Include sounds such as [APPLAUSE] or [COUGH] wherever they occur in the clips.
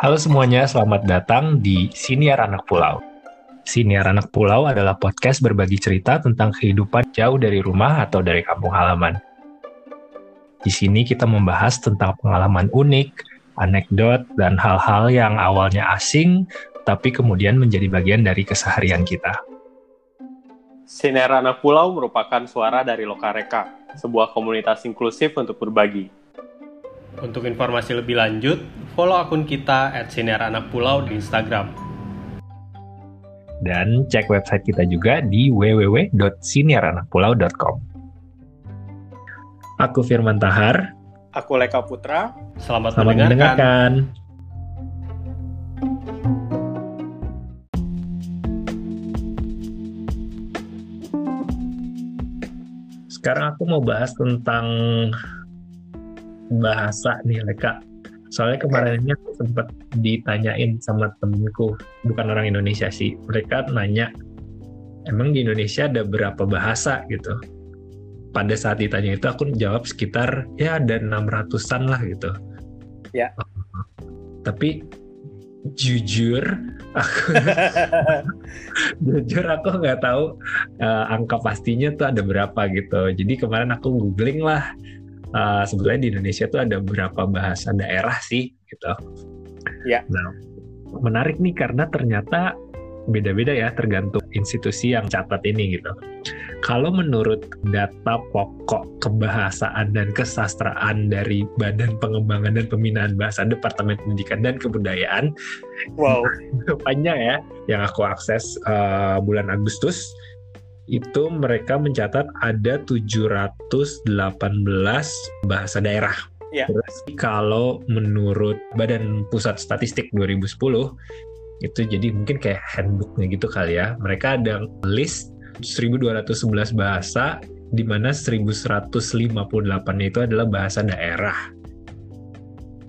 Halo semuanya, selamat datang di Siniar Anak Pulau. Siniar Anak Pulau adalah podcast berbagi cerita tentang kehidupan jauh dari rumah atau dari kampung halaman. Di sini kita membahas tentang pengalaman unik, anekdot, dan hal-hal yang awalnya asing, tapi kemudian menjadi bagian dari keseharian kita. Sinar Anak Pulau merupakan suara dari Lokareka, sebuah komunitas inklusif untuk berbagi. Untuk informasi lebih lanjut, follow akun kita at Sinar Anak Pulau di Instagram. Dan cek website kita juga di www.siniaranakpulau.com. Aku Firman Tahar. Aku Leka Putra. Selamat, Selamat mendengarkan. mendengarkan. Sekarang aku mau bahas tentang bahasa nih Leka. Soalnya kemarin ini aku sempat ditanyain sama temenku, bukan orang Indonesia sih. Mereka nanya, emang di Indonesia ada berapa bahasa gitu? Pada saat ditanya itu aku jawab sekitar ya ada 600-an lah gitu. Ya. [LAUGHS] Tapi jujur aku [LAUGHS] jujur aku nggak tahu uh, angka pastinya tuh ada berapa gitu. Jadi kemarin aku googling lah uh, sebenarnya di Indonesia tuh ada beberapa bahasa daerah sih gitu. Ya. Nah, menarik nih karena ternyata beda-beda ya tergantung institusi yang catat ini gitu. Kalau menurut data pokok kebahasaan dan kesastraan dari Badan Pengembangan dan Pembinaan Bahasa Departemen Pendidikan dan Kebudayaan, wow, [LAUGHS] panjang ya, yang aku akses uh, bulan Agustus itu mereka mencatat ada 718 bahasa daerah. Ya. Terus kalau menurut Badan Pusat Statistik 2010 itu jadi mungkin kayak handbooknya gitu kali ya. Mereka ada list 1211 bahasa di mana 1158 itu adalah bahasa daerah.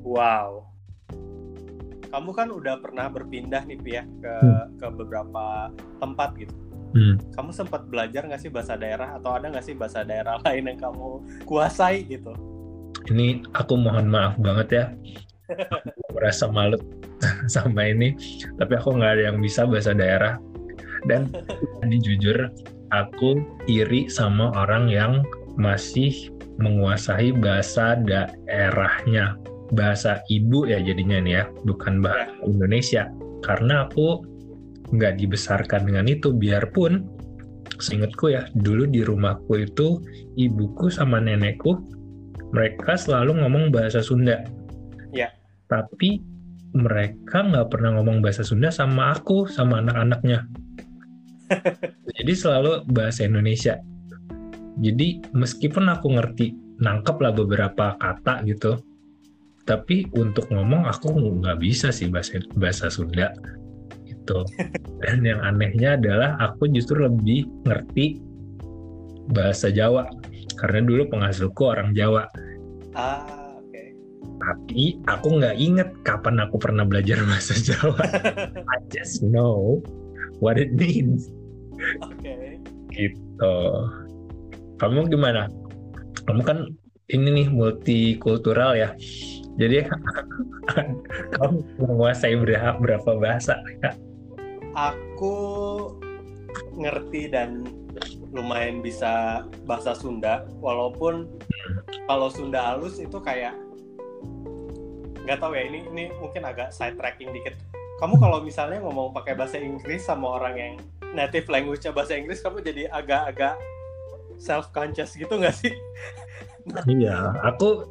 Wow. Kamu kan udah pernah berpindah nih ya ke hmm. ke beberapa tempat gitu Hmm. Kamu sempat belajar nggak sih bahasa daerah atau ada nggak sih bahasa daerah [LAUGHS] lain yang kamu kuasai gitu? Ini aku mohon maaf banget ya. [LAUGHS] aku merasa malu [LAUGHS] sama ini, tapi aku nggak ada yang bisa bahasa daerah. Dan ini jujur, aku iri sama orang yang masih menguasai bahasa daerahnya. Bahasa ibu ya jadinya nih ya, bukan bahasa ya. Indonesia. Karena aku nggak dibesarkan dengan itu biarpun seingatku ya dulu di rumahku itu ibuku sama nenekku mereka selalu ngomong bahasa Sunda. Ya. Tapi mereka nggak pernah ngomong bahasa Sunda sama aku sama anak-anaknya. [LAUGHS] Jadi selalu bahasa Indonesia. Jadi meskipun aku ngerti nangkep lah beberapa kata gitu tapi untuk ngomong aku nggak bisa sih bahasa bahasa Sunda gitu. Dan yang anehnya adalah aku justru lebih ngerti bahasa Jawa karena dulu penghasilku orang Jawa. Ah, oke. Okay. Tapi aku nggak inget kapan aku pernah belajar [LAUGHS] bahasa Jawa. I just know what it means. Oke. Okay. Gitu. Kamu gimana? Kamu kan ini nih multikultural ya. Jadi [LAUGHS] kamu menguasai berapa, berapa bahasa? Ya? Aku ngerti dan lumayan bisa bahasa Sunda walaupun kalau Sunda halus itu kayak nggak tahu ya ini ini mungkin agak side tracking dikit. Kamu kalau misalnya ngomong pakai bahasa Inggris sama orang yang native language bahasa Inggris kamu jadi agak-agak self conscious gitu nggak sih? Iya aku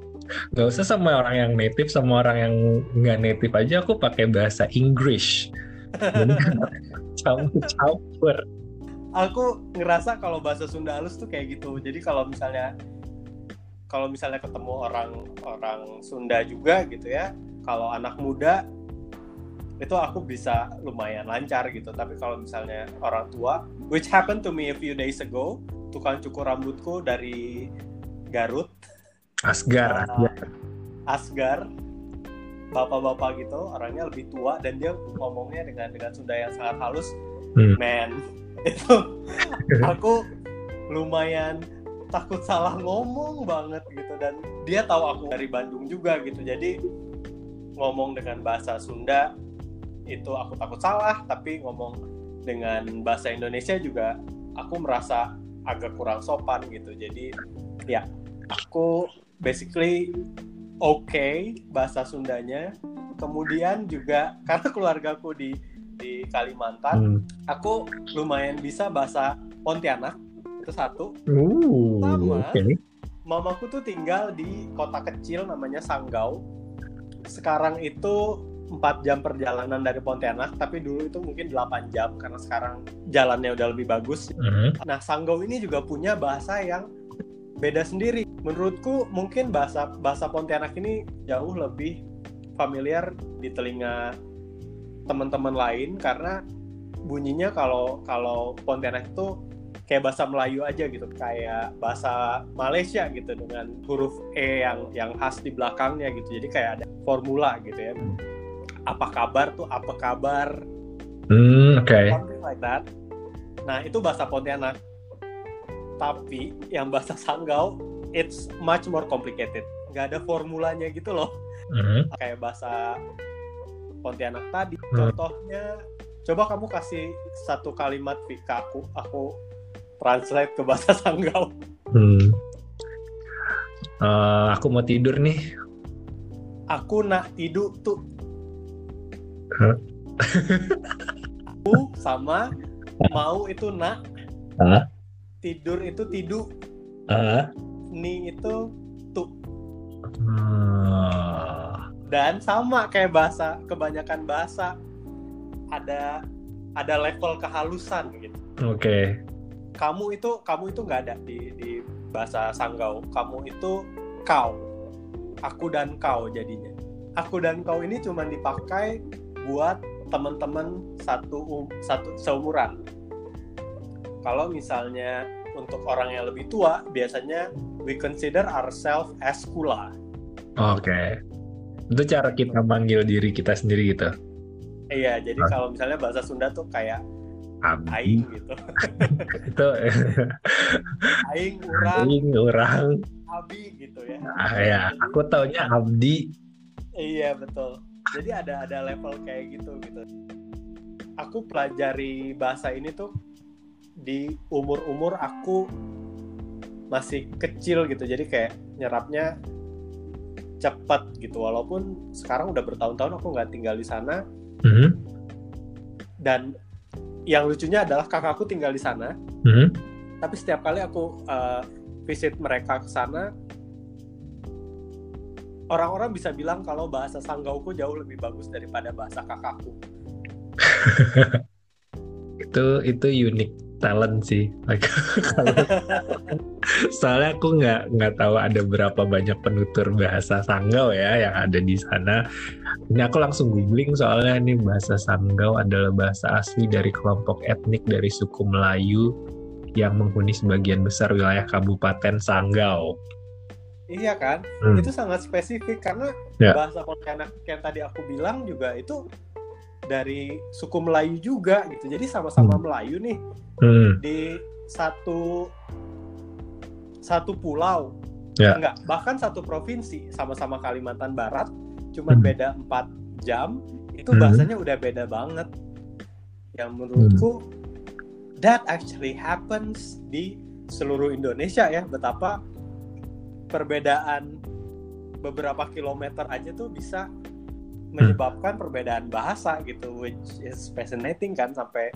nggak usah sama orang yang native sama orang yang nggak native aja aku pakai bahasa Inggris campur-campur aku ngerasa kalau bahasa Sunda halus tuh kayak gitu. Jadi kalau misalnya kalau misalnya ketemu orang orang Sunda juga gitu ya kalau anak muda itu aku bisa lumayan lancar gitu. Tapi kalau misalnya orang tua which happened to me a few days ago tukang cukur rambutku dari Garut. Asgar uh, Asgar bapak-bapak gitu orangnya lebih tua dan dia ngomongnya dengan dengan Sunda yang sangat halus hmm. man. [LAUGHS] Itu aku lumayan takut salah ngomong banget gitu dan dia tahu aku dari Bandung juga gitu. Jadi ngomong dengan bahasa Sunda itu aku takut salah tapi ngomong dengan bahasa Indonesia juga aku merasa agak kurang sopan gitu. Jadi ya aku basically oke okay bahasa Sundanya kemudian juga karena keluargaku di di Kalimantan hmm. aku lumayan bisa bahasa Pontianak itu satu uh, sama okay. mamaku tuh tinggal di kota kecil namanya Sanggau sekarang itu 4 jam perjalanan dari Pontianak, tapi dulu itu mungkin 8 jam karena sekarang jalannya udah lebih bagus. Mm-hmm. Nah, Sanggau ini juga punya bahasa yang beda sendiri. Menurutku mungkin bahasa bahasa Pontianak ini jauh lebih familiar di telinga teman-teman lain karena bunyinya kalau kalau Pontianak itu kayak bahasa Melayu aja gitu, kayak bahasa Malaysia gitu dengan huruf e yang yang khas di belakangnya gitu. Jadi kayak ada formula gitu ya. Apa kabar tuh apa kabar hmm, oke okay. something like that nah itu bahasa Pontianak tapi yang bahasa Sanggau it's much more complicated nggak ada formulanya gitu loh mm-hmm. [LAUGHS] kayak bahasa Pontianak tadi mm. contohnya coba kamu kasih satu kalimat Vika aku aku translate ke bahasa [LAUGHS] Sanggau hmm. uh, aku mau tidur nih aku nak tidur tuh aku sama [LAUGHS] mau itu nak uh. tidur itu tidu uh. Ni itu tu uh. dan sama kayak bahasa kebanyakan bahasa ada ada level kehalusan gitu oke okay. kamu itu kamu itu nggak ada di di bahasa sanggau kamu itu kau aku dan kau jadinya aku dan kau ini cuma dipakai buat teman-teman satu satu seumuran. Kalau misalnya untuk orang yang lebih tua, biasanya we consider ourselves as kula. Oke. Okay. Itu cara kita manggil diri kita sendiri gitu. Iya, jadi okay. kalau misalnya bahasa Sunda tuh kayak Abdi. aing gitu. [LAUGHS] itu aing urang. Aing urang. Abi gitu ya. Ah, ya, aku taunya abdi. Iya, betul jadi ada ada level kayak gitu gitu aku pelajari bahasa ini tuh di umur umur aku masih kecil gitu jadi kayak nyerapnya cepat gitu walaupun sekarang udah bertahun-tahun aku nggak tinggal di sana mm-hmm. dan yang lucunya adalah kakakku tinggal di sana mm-hmm. tapi setiap kali aku uh, visit mereka ke sana orang-orang bisa bilang kalau bahasa Sanggauku jauh lebih bagus daripada bahasa kakakku. [LAUGHS] itu itu unik talent sih. [LAUGHS] Soalnya aku nggak nggak tahu ada berapa banyak penutur bahasa Sanggau ya yang ada di sana. Ini aku langsung googling soalnya ini bahasa Sanggau adalah bahasa asli dari kelompok etnik dari suku Melayu yang menghuni sebagian besar wilayah Kabupaten Sanggau. Iya kan? Hmm. Itu sangat spesifik karena yeah. bahasa Pontianak yang tadi aku bilang juga itu dari suku Melayu juga gitu. Jadi sama-sama hmm. Melayu nih hmm. di satu satu pulau. Yeah. Enggak, bahkan satu provinsi sama-sama Kalimantan Barat, cuman hmm. beda empat jam. Itu hmm. bahasanya udah beda banget. Yang menurutku hmm. that actually happens di seluruh Indonesia ya. Betapa perbedaan beberapa kilometer aja tuh bisa menyebabkan perbedaan bahasa gitu which is fascinating kan sampai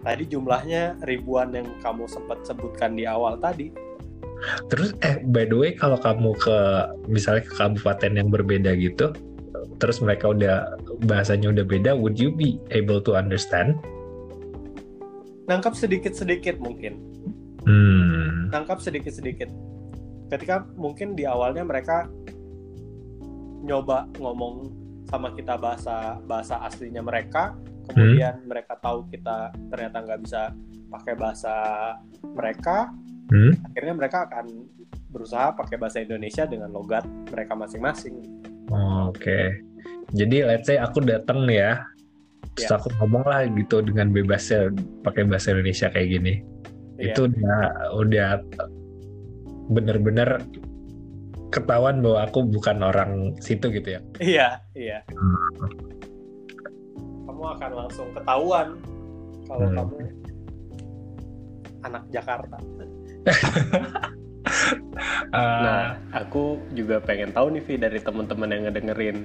tadi jumlahnya ribuan yang kamu sempat sebutkan di awal tadi. Terus eh by the way kalau kamu ke misalnya ke kabupaten yang berbeda gitu terus mereka udah bahasanya udah beda would you be able to understand? Nangkap sedikit-sedikit mungkin. Hmm. nangkap sedikit-sedikit. Ketika mungkin di awalnya mereka nyoba ngomong sama kita bahasa bahasa aslinya mereka kemudian hmm. mereka tahu kita ternyata nggak bisa pakai bahasa mereka hmm. akhirnya mereka akan berusaha pakai bahasa Indonesia dengan logat mereka masing-masing oh, oke okay. jadi let's say aku datang ya terus yeah. aku ngomong lah gitu dengan bebasnya pakai bahasa Indonesia kayak gini yeah. itu udah udah bener-bener ketahuan bahwa aku bukan orang situ gitu ya. Iya, iya. Kamu akan langsung ketahuan kalau Hmm. kamu anak Jakarta. Eh, [LAUGHS] Nah, aku juga pengen tahu nih Vi dari teman-teman yang ngedengerin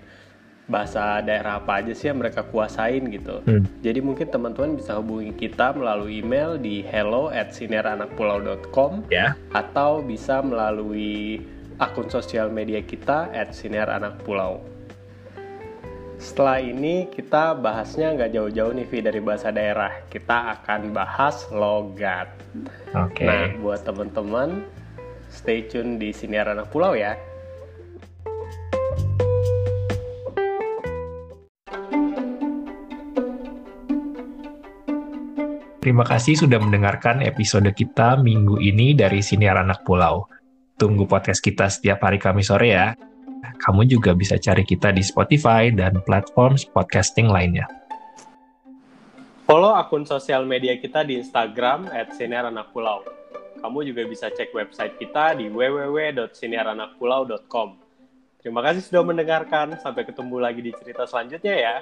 bahasa daerah apa aja sih yang mereka kuasain gitu. Hmm. Jadi mungkin teman-teman bisa hubungi kita melalui email di hello at sineranakpulau.com ya. atau bisa melalui akun sosial media kita at Sinar Anak Pulau. Setelah ini kita bahasnya nggak jauh-jauh nih Vi dari bahasa daerah. Kita akan bahas logat. Oke. Nah, buat teman-teman, stay tune di Siniar Anak Pulau ya. Terima kasih sudah mendengarkan episode kita minggu ini dari Siniar Anak Pulau. Tunggu podcast kita setiap hari Kamis sore ya. Kamu juga bisa cari kita di Spotify dan platform podcasting lainnya. Follow akun sosial media kita di Instagram at Pulau. Kamu juga bisa cek website kita di www.siniaranakpulau.com. Terima kasih sudah mendengarkan. Sampai ketemu lagi di cerita selanjutnya ya.